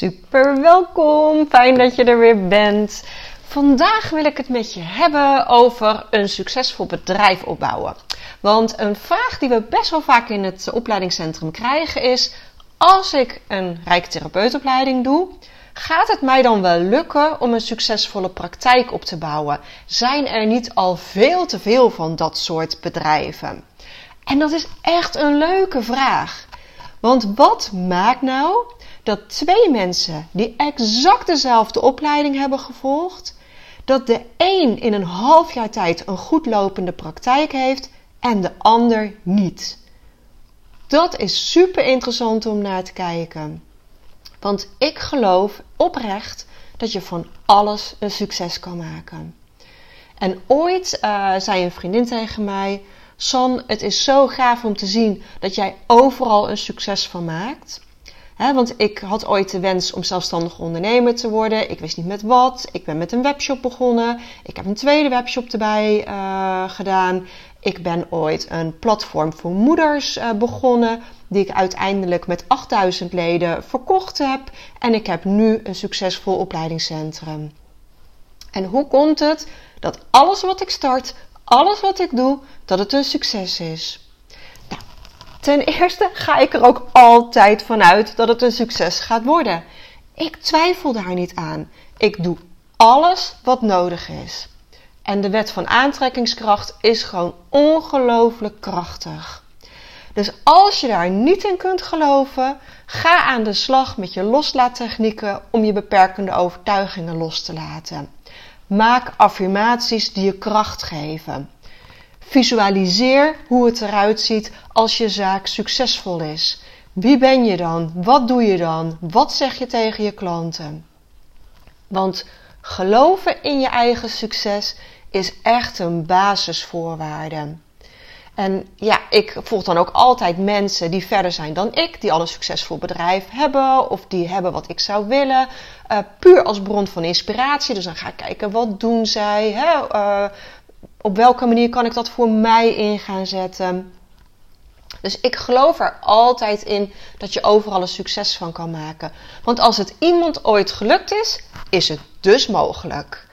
Super welkom, fijn dat je er weer bent. Vandaag wil ik het met je hebben over een succesvol bedrijf opbouwen. Want een vraag die we best wel vaak in het opleidingscentrum krijgen is: als ik een rijktherapeutopleiding doe, gaat het mij dan wel lukken om een succesvolle praktijk op te bouwen? Zijn er niet al veel te veel van dat soort bedrijven? En dat is echt een leuke vraag. Want wat maakt nou dat twee mensen die exact dezelfde opleiding hebben gevolgd, dat de een in een half jaar tijd een goed lopende praktijk heeft en de ander niet? Dat is super interessant om naar te kijken. Want ik geloof oprecht dat je van alles een succes kan maken. En ooit uh, zei een vriendin tegen mij: San, het is zo gaaf om te zien dat jij overal een succes van maakt. Want ik had ooit de wens om zelfstandig ondernemer te worden. Ik wist niet met wat. Ik ben met een webshop begonnen. Ik heb een tweede webshop erbij uh, gedaan. Ik ben ooit een platform voor moeders uh, begonnen, die ik uiteindelijk met 8000 leden verkocht heb. En ik heb nu een succesvol opleidingscentrum. En hoe komt het dat alles wat ik start, alles wat ik doe, dat het een succes is? Ten eerste ga ik er ook altijd vanuit dat het een succes gaat worden. Ik twijfel daar niet aan. Ik doe alles wat nodig is. En de wet van aantrekkingskracht is gewoon ongelooflijk krachtig. Dus als je daar niet in kunt geloven, ga aan de slag met je loslaattechnieken om je beperkende overtuigingen los te laten. Maak affirmaties die je kracht geven. Visualiseer hoe het eruit ziet als je zaak succesvol is. Wie ben je dan? Wat doe je dan? Wat zeg je tegen je klanten? Want geloven in je eigen succes is echt een basisvoorwaarde. En ja, ik volg dan ook altijd mensen die verder zijn dan ik, die al een succesvol bedrijf hebben of die hebben wat ik zou willen. Uh, puur als bron van inspiratie. Dus dan ga ik kijken wat doen zij. Hè? Uh, op welke manier kan ik dat voor mij in gaan zetten? Dus ik geloof er altijd in dat je overal een succes van kan maken. Want als het iemand ooit gelukt is, is het dus mogelijk.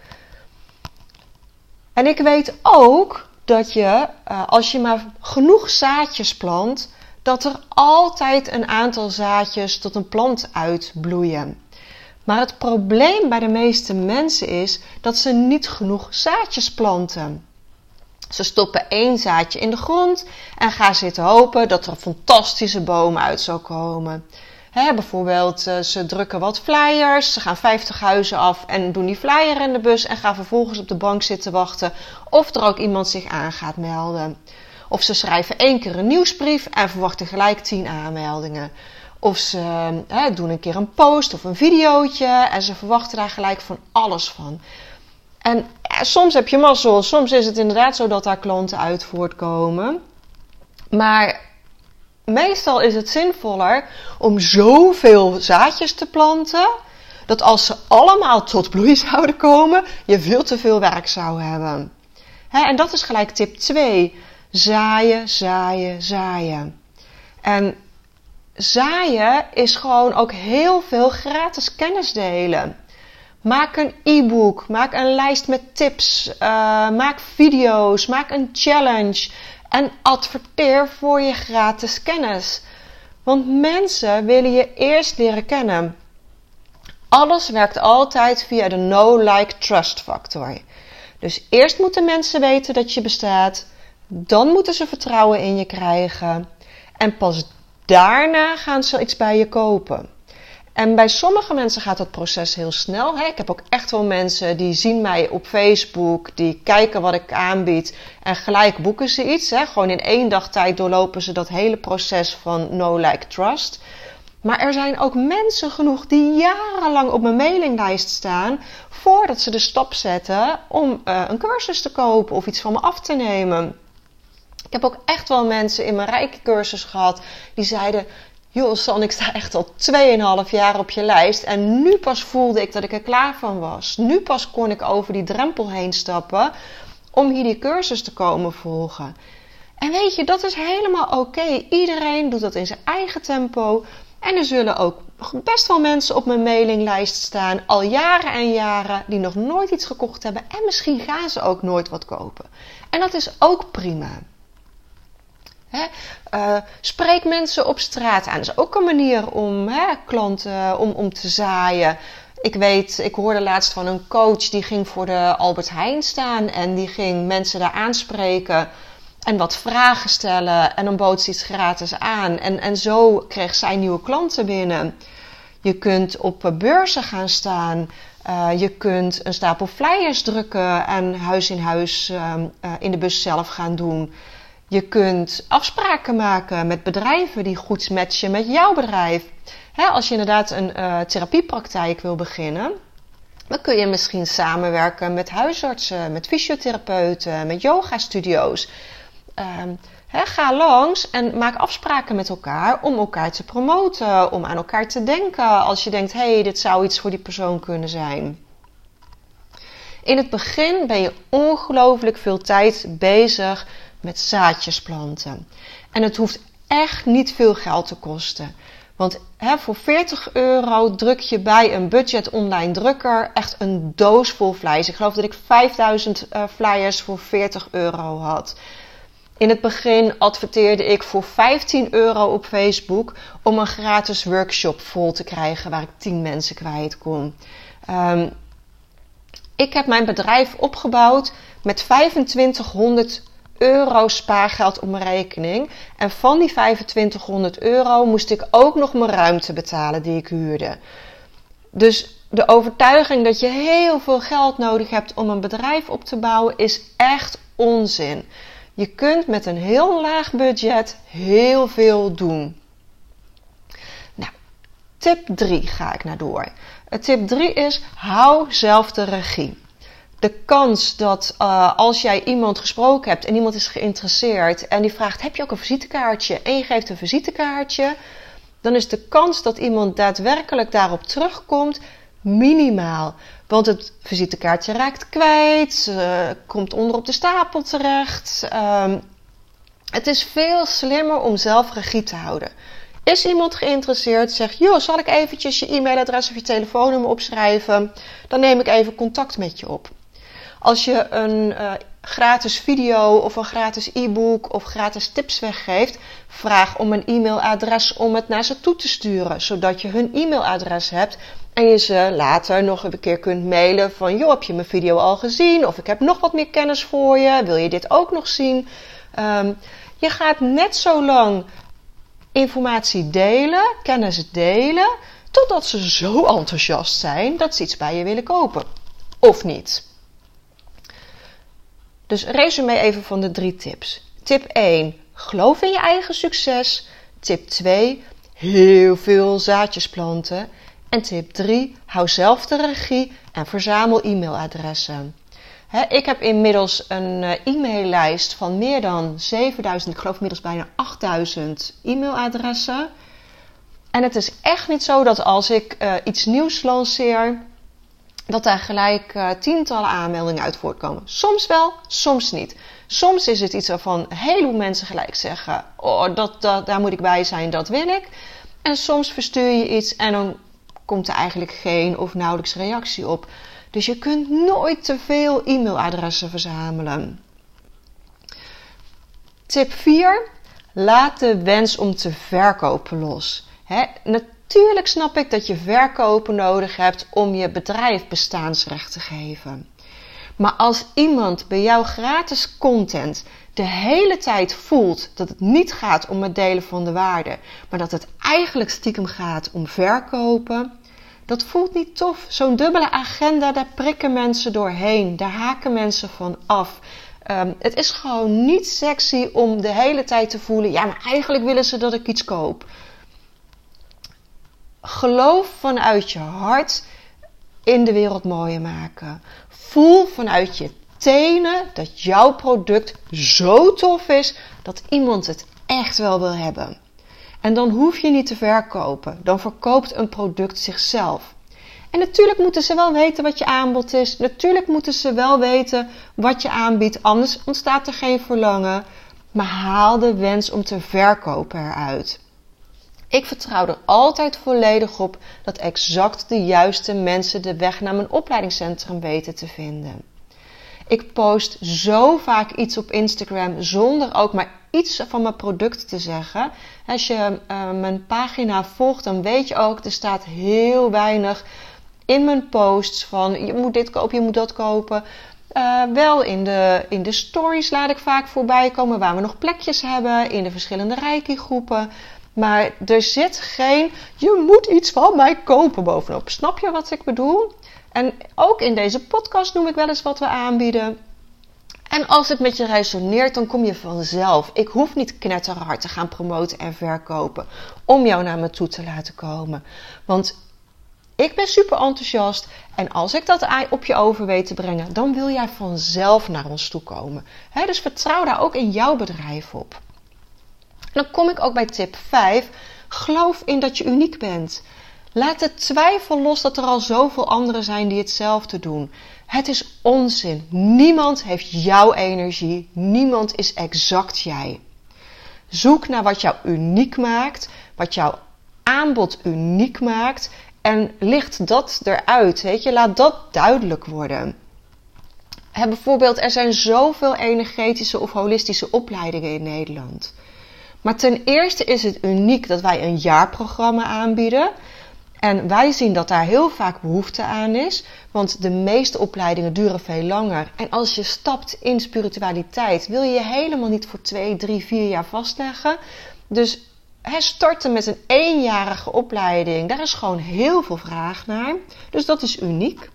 En ik weet ook dat je, uh, als je maar genoeg zaadjes plant, dat er altijd een aantal zaadjes tot een plant uitbloeien. Maar het probleem bij de meeste mensen is dat ze niet genoeg zaadjes planten. Ze stoppen één zaadje in de grond en gaan zitten hopen dat er een fantastische boom uit zal komen bijvoorbeeld, uh, ze drukken wat flyers, ze gaan 50 huizen af en doen die flyer in de bus en gaan vervolgens op de bank zitten wachten of er ook iemand zich aan gaat melden. Of ze schrijven één keer een nieuwsbrief en verwachten gelijk 10 aanmeldingen. Of ze doen een keer een post of een videootje en ze verwachten daar gelijk van alles van. En ja, soms heb je mazzel, soms is het inderdaad zo dat daar klanten uit voortkomen. Maar meestal is het zinvoller om zoveel zaadjes te planten. Dat als ze allemaal tot bloei zouden komen, je veel te veel werk zou hebben. en dat is gelijk tip 2. Zaaien, zaaien, zaaien. En zaaien is gewoon ook heel veel gratis kennis delen. Maak een e-book, maak een lijst met tips, uh, maak video's, maak een challenge en adverteer voor je gratis kennis. Want mensen willen je eerst leren kennen. Alles werkt altijd via de no-like-trust factor. Dus eerst moeten mensen weten dat je bestaat, dan moeten ze vertrouwen in je krijgen en pas daarna gaan ze iets bij je kopen. En bij sommige mensen gaat dat proces heel snel. Hè? Ik heb ook echt wel mensen die zien mij op Facebook, die kijken wat ik aanbied en gelijk boeken ze iets. Hè? Gewoon in één dag tijd doorlopen ze dat hele proces van no like trust. Maar er zijn ook mensen genoeg die jarenlang op mijn mailinglijst staan voordat ze de stap zetten om uh, een cursus te kopen of iets van me af te nemen. Ik heb ook echt wel mensen in mijn rijke cursus gehad die zeiden: Joh, San, ik sta echt al 2,5 jaar op je lijst. En nu pas voelde ik dat ik er klaar van was. Nu pas kon ik over die drempel heen stappen om hier die cursus te komen volgen. En weet je, dat is helemaal oké. Iedereen doet dat in zijn eigen tempo. En er zullen ook best wel mensen op mijn mailinglijst staan, al jaren en jaren, die nog nooit iets gekocht hebben. En misschien gaan ze ook nooit wat kopen. En dat is ook prima. Uh, spreek mensen op straat aan. Dat is ook een manier om klanten om, om te zaaien. Ik weet, ik hoorde laatst van een coach die ging voor de Albert Heijn staan en die ging mensen daar aanspreken en wat vragen stellen en dan bood ze iets gratis aan. En, en zo kreeg zij nieuwe klanten binnen. Je kunt op beurzen gaan staan. Je kunt een stapel flyers drukken en huis in huis uh, in de bus zelf gaan doen. Je kunt afspraken maken met bedrijven die goed matchen met jouw bedrijf. als je inderdaad een uh, therapiepraktijk wil beginnen, dan kun je misschien samenwerken met huisartsen, met fysiotherapeuten, met yoga-studio's. Uh, ga langs en maak afspraken met elkaar om elkaar te promoten, om aan elkaar te denken als je denkt: hé, hey, dit zou iets voor die persoon kunnen zijn. In het begin ben je ongelooflijk veel tijd bezig met zaadjes planten. En het hoeft echt niet veel geld te kosten. Want voor 40 euro druk je bij een budget online drukker echt een doos vol flyers. Ik geloof dat ik 5000 uh, eh, flyers voor 40 euro had. In het begin adverteerde ik voor 15 euro op Facebook om een gratis workshop vol te krijgen waar ik 10 mensen kwijt kon. Um, ik heb mijn bedrijf opgebouwd met 2500 euro spaargeld op mijn rekening. En van die 2500 euro moest ik ook nog mijn ruimte betalen die ik huurde. Dus de overtuiging dat je heel veel geld nodig hebt om een bedrijf op te bouwen is echt onzin. Je kunt met een heel laag budget heel veel doen. Nou, tip 3 ga ik naar door. Tip 3 is: hou zelf de regie de kans dat uh, als jij iemand gesproken hebt en iemand is geïnteresseerd en die vraagt: Heb je ook een visitekaartje? en je geeft een visitekaartje, dan is de kans dat iemand daadwerkelijk daarop terugkomt minimaal. Want het visitekaartje raakt kwijt, uh, komt onder op de stapel terecht. Um, het is veel slimmer om zelf regie te houden. Is iemand geïnteresseerd? Zeg, joh, zal ik eventjes je e-mailadres of je telefoonnummer opschrijven? Dan neem ik even contact met je op. Als je een uh, gratis video of een gratis e-book of gratis tips weggeeft, vraag om een e-mailadres om het naar ze toe te sturen, zodat je hun e-mailadres hebt en je ze later nog een keer kunt mailen van, joh, heb je mijn video al gezien? Of ik heb nog wat meer kennis voor je. Wil je dit ook nog zien? Um, je gaat net zo lang informatie delen, kennis delen, totdat ze zo enthousiast zijn dat ze iets bij je willen kopen. Of niet. Dus resume even van de drie tips. Tip 1. Geloof in je eigen succes. Tip 2. Heel veel zaadjes planten. En tip 3. Hou zelf de regie en verzamel e-mailadressen. ik heb inmiddels een uh, e-maillijst van meer dan 7000, ik geloof inmiddels bijna 8000 e-mailadressen. En het is echt niet zo dat als ik uh, iets nieuws lanceer, dat daar gelijk uh, tientallen aanmeldingen uit voortkomen. Soms wel, soms niet. Soms is het iets waarvan een heleboel mensen gelijk zeggen: Oh, dat, dat, daar moet ik bij zijn, dat wil ik. En soms verstuur je iets en dan komt er eigenlijk geen of nauwelijks reactie op. Dus je kunt nooit te veel e-mailadressen verzamelen. Tip 4. Laat de wens om te verkopen los. He, Tuurlijk snap ik dat je verkopen nodig hebt om je bedrijf bestaansrecht te geven. Maar als iemand bij jou gratis content de hele tijd voelt dat het niet gaat om het delen van de waarde, maar dat het eigenlijk stiekem gaat om verkopen, dat voelt niet tof. Zo'n dubbele agenda, daar prikken mensen doorheen, daar haken mensen van af. Um, het is gewoon niet sexy om de hele tijd te voelen: ja, maar eigenlijk willen ze dat ik iets koop. Geloof vanuit je hart in de wereld mooier maken. Voel vanuit je tenen dat jouw product zo tof is dat iemand het echt wel wil hebben. En dan hoef je niet te verkopen. Dan verkoopt een product zichzelf. En natuurlijk moeten ze wel weten wat je aanbod is. Natuurlijk moeten ze wel weten wat je aanbiedt. Anders ontstaat er geen verlangen. Maar haal de wens om te verkopen eruit. Ik vertrouw er altijd volledig op dat exact de juiste mensen de weg naar mijn opleidingscentrum weten te vinden. Ik post zo vaak iets op Instagram zonder ook maar iets van mijn product te zeggen. Als je uh, mijn pagina volgt, dan weet je ook, er staat heel weinig in mijn posts van je moet dit kopen, je moet dat kopen. Uh, wel in de, in de stories laat ik vaak voorbij komen waar we nog plekjes hebben in de verschillende reiki groepen. Maar er zit geen je moet iets van mij kopen bovenop. Snap je wat ik bedoel? En ook in deze podcast noem ik wel eens wat we aanbieden. En als het met je resoneert, dan kom je vanzelf. Ik hoef niet knetterhard te gaan promoten en verkopen om jou naar me toe te laten komen. Want ik ben super enthousiast en als ik dat op je over weet te brengen, dan wil jij vanzelf naar ons toe komen. dus vertrouw daar ook in jouw bedrijf op. dan kom ik ook bij tip 5. Geloof in dat je uniek bent. Laat de twijfel los dat er al zoveel anderen zijn die hetzelfde doen. Het is onzin. Niemand heeft jouw energie. Niemand is exact jij. Zoek naar wat jou uniek maakt, wat jouw aanbod uniek maakt en licht dat eruit. Weet je, laat dat duidelijk worden. Bijvoorbeeld, er zijn zoveel energetische of holistische opleidingen in Nederland. Maar ten eerste is het uniek dat wij een jaarprogramma aanbieden. En wij zien dat daar heel vaak behoefte aan is, want de meeste opleidingen duren veel langer. En als je stapt in spiritualiteit, wil je je helemaal niet voor twee, drie, vier jaar vastleggen. Dus starten met een eenjarige opleiding, daar is gewoon heel veel vraag naar. Dus dat is uniek.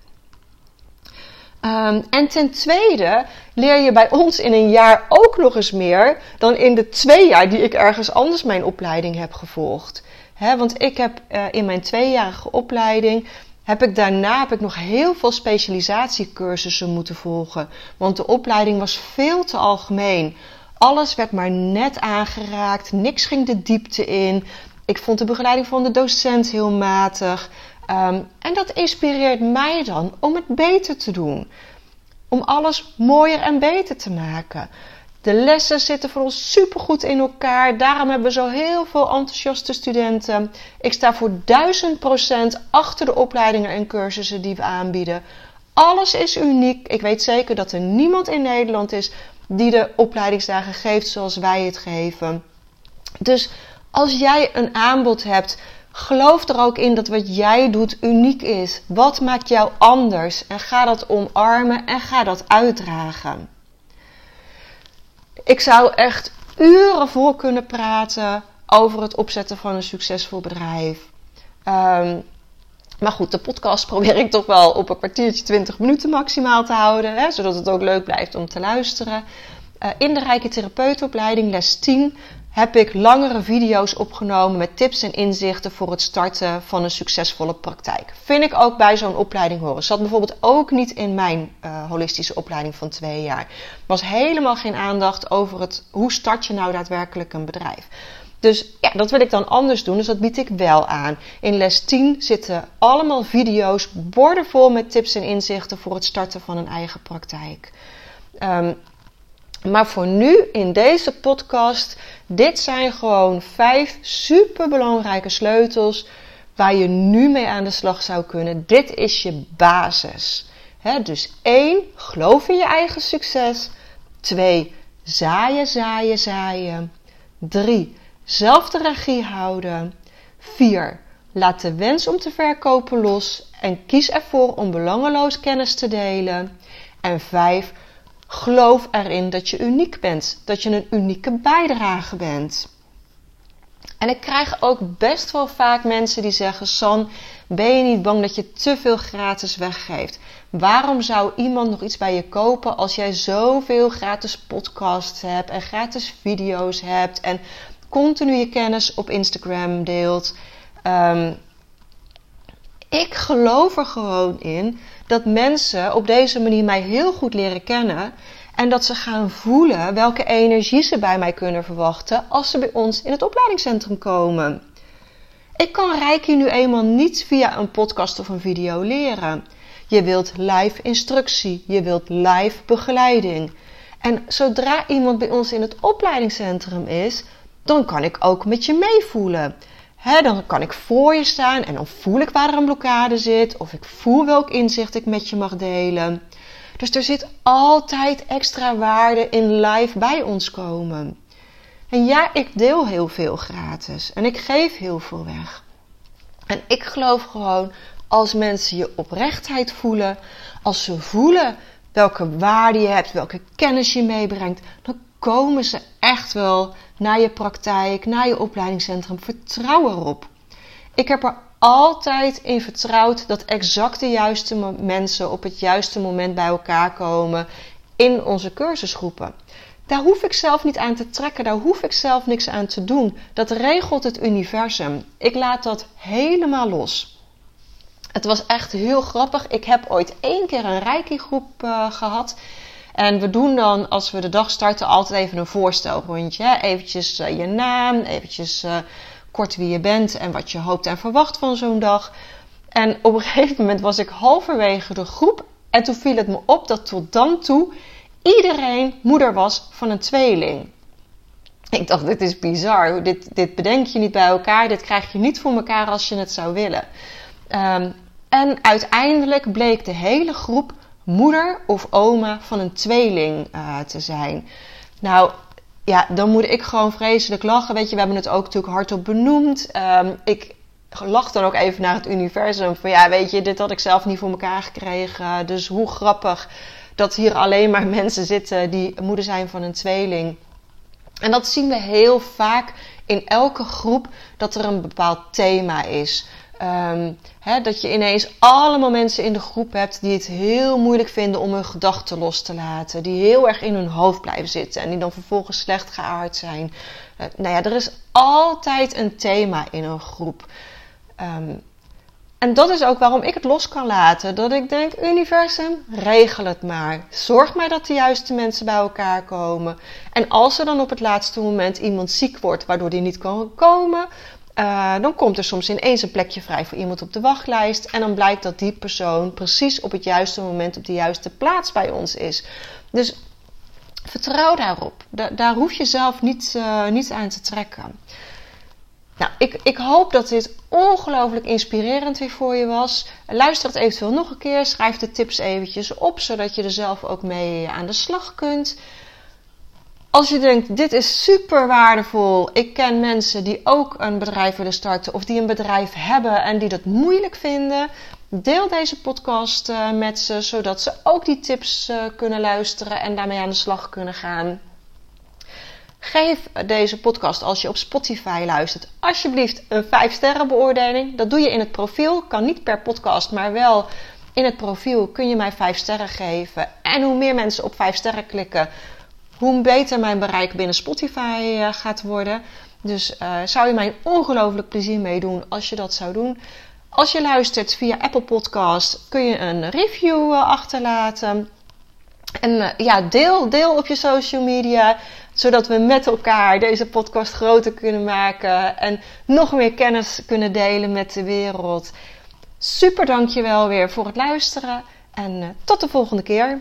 Um, en ten tweede leer je bij ons in een jaar ook nog eens meer dan in de twee jaar die ik ergens anders mijn opleiding heb gevolgd. Want ik heb uh, in mijn tweejarige opleiding heb ik daarna heb ik nog heel veel specialisatiecursussen moeten volgen. Want de opleiding was veel te algemeen. Alles werd maar net aangeraakt, niks ging de diepte in. Ik vond de begeleiding van de docent heel matig. Um, en dat inspireert mij dan om het beter te doen. Om alles mooier en beter te maken. De lessen zitten voor ons supergoed in elkaar. Daarom hebben we zo heel veel enthousiaste studenten. Ik sta voor 1000% achter de opleidingen en cursussen die we aanbieden. Alles is uniek. Ik weet zeker dat er niemand in Nederland is die de opleidingsdagen geeft zoals wij het geven. Dus als jij een aanbod hebt, geloof er ook in dat wat jij doet uniek is. Wat maakt jou anders? En ga dat omarmen en ga dat uitdragen. Ik zou echt uren voor kunnen praten over het opzetten van een succesvol bedrijf. Um, maar goed, de podcast probeer ik toch wel op een kwartiertje, 20 minuten maximaal te houden. Hè, zodat het ook leuk blijft om te luisteren. Uh, in de Rijke Therapeutopleiding, les 10, heb ik langere video's opgenomen met tips en inzichten voor het starten van een succesvolle praktijk. Vind ik ook bij zo'n opleiding horen. Zat bijvoorbeeld ook niet in mijn uh, holistische opleiding van twee jaar. Was helemaal geen aandacht over het hoe start je nou daadwerkelijk een bedrijf. Dus ja, dat wil ik dan anders doen. Dus dat bied ik wel aan. In les 10 zitten allemaal video's, bordenvol met tips en inzichten voor het starten van een eigen praktijk. Um, maar voor nu in deze podcast, dit zijn gewoon vijf superbelangrijke sleutels waar je nu mee aan de slag zou kunnen. Dit is je basis. dus één, geloof in je eigen succes. Twee, zaaien, zaaien, zaaien. Drie, zelf de regie houden. 4. Laat de wens om te verkopen los en kies ervoor om belangeloos kennis te delen. En 5. Geloof erin dat je uniek bent, dat je een unieke bijdrage bent. En ik krijg ook best wel vaak mensen die zeggen: San, ben je niet bang dat je te veel gratis weggeeft? Waarom zou iemand nog iets bij je kopen als jij zoveel gratis podcasts hebt en gratis video's hebt en continu je kennis op Instagram deelt? Um, ik geloof er gewoon in dat mensen op deze manier mij heel goed leren kennen. En dat ze gaan voelen welke energie ze bij mij kunnen verwachten als ze bij ons in het opleidingscentrum komen. Ik kan Reiki nu eenmaal niet via een podcast of een video leren. Je wilt live instructie, je wilt live begeleiding. En zodra iemand bij ons in het opleidingscentrum is, dan kan ik ook met je meevoelen dan kan ik voor je staan en dan voel ik waar er een blokkade zit. Of ik voel welk inzicht ik met je mag delen. Dus er zit altijd extra waarde in live bij ons komen. En ja, ik deel heel veel gratis. En ik geef heel veel weg. En ik geloof gewoon, als mensen je oprechtheid voelen, als ze voelen welke waarde je hebt, welke kennis je meebrengt, dan komen ze echt wel naar je praktijk, naar je opleidingscentrum. Vertrouw erop. Ik heb er altijd in vertrouwd dat exact de juiste mensen op het juiste moment bij elkaar komen in onze cursusgroepen. Daar hoef ik zelf niet aan te trekken, daar hoef ik zelf niks aan te doen. Dat regelt het universum. Ik laat dat helemaal los. Het was echt heel grappig. Ik heb ooit één keer een reiki-groep uh, gehad. En we doen dan, als we de dag starten, altijd even een voorstelrondje. Eventjes uh, je naam, eventjes uh, kort wie je bent en wat je hoopt en verwacht van zo'n dag. En op een gegeven moment was ik halverwege de groep. En toen viel het me op dat tot dan toe iedereen moeder was van een tweeling. Ik dacht, dit is bizar. Dit, dit bedenk je niet bij elkaar. Dit krijg je niet voor elkaar als je het zou willen. Um, en uiteindelijk bleek de hele groep moeder of oma van een tweeling uh, te zijn. Nou, ja, dan moet ik gewoon vreselijk lachen. Weet je, we hebben het ook natuurlijk hardop benoemd. Um, ik lach dan ook even naar het universum. Van ja, weet je, dit had ik zelf niet voor elkaar gekregen. Dus hoe grappig dat hier alleen maar mensen zitten die moeder zijn van een tweeling. En dat zien we heel vaak in elke groep dat er een bepaald thema is. Um, dat je ineens allemaal mensen in de groep hebt die het heel moeilijk vinden om hun gedachten los te laten. Die heel erg in hun hoofd blijven zitten en die dan vervolgens slecht geaard zijn. Uh, nou ja, er is altijd een thema in een groep. Um, en dat is ook waarom ik het los kan laten. Dat ik denk, universum, regel het maar. Zorg maar dat de juiste mensen bij elkaar komen. En als er dan op het laatste moment iemand ziek wordt, waardoor die niet kan komen, uh, dan komt er soms ineens een plekje vrij voor iemand op de wachtlijst. En dan blijkt dat die persoon precies op het juiste moment op de juiste plaats bij ons is. Dus vertrouw daarop. Da daar hoef je zelf niet, uh, niet aan te trekken. Nou, ik, ik hoop dat dit ongelooflijk inspirerend weer voor je was. Luister het eventueel nog een keer. Schrijf de tips eventjes op, zodat je er zelf ook mee aan de slag kunt. Als je denkt, dit is super waardevol. Ik ken mensen die ook een bedrijf willen starten of die een bedrijf hebben en die dat moeilijk vinden. Deel deze podcast uh, met ze, zodat ze ook die tips uh, kunnen luisteren en daarmee aan de slag kunnen gaan. Geef deze podcast als je op Spotify luistert, alsjeblieft een 5 sterren beoordeling. Dat doe je in het profiel. Kan niet per podcast, maar wel in het profiel kun je mij 5 sterren geven. En hoe meer mensen op 5 sterren klikken, hoe beter mijn bereik binnen Spotify uh, gaat worden. Dus uh, zou je mij ongelooflijk plezier meedoen als je dat zou doen. Als je luistert via Apple Podcast kun je een review uh, achterlaten. En ja, deel, deel op je social media, zodat we met elkaar deze podcast groter kunnen maken en nog meer kennis kunnen delen met de wereld. Super dankjewel weer voor het luisteren en tot de volgende keer.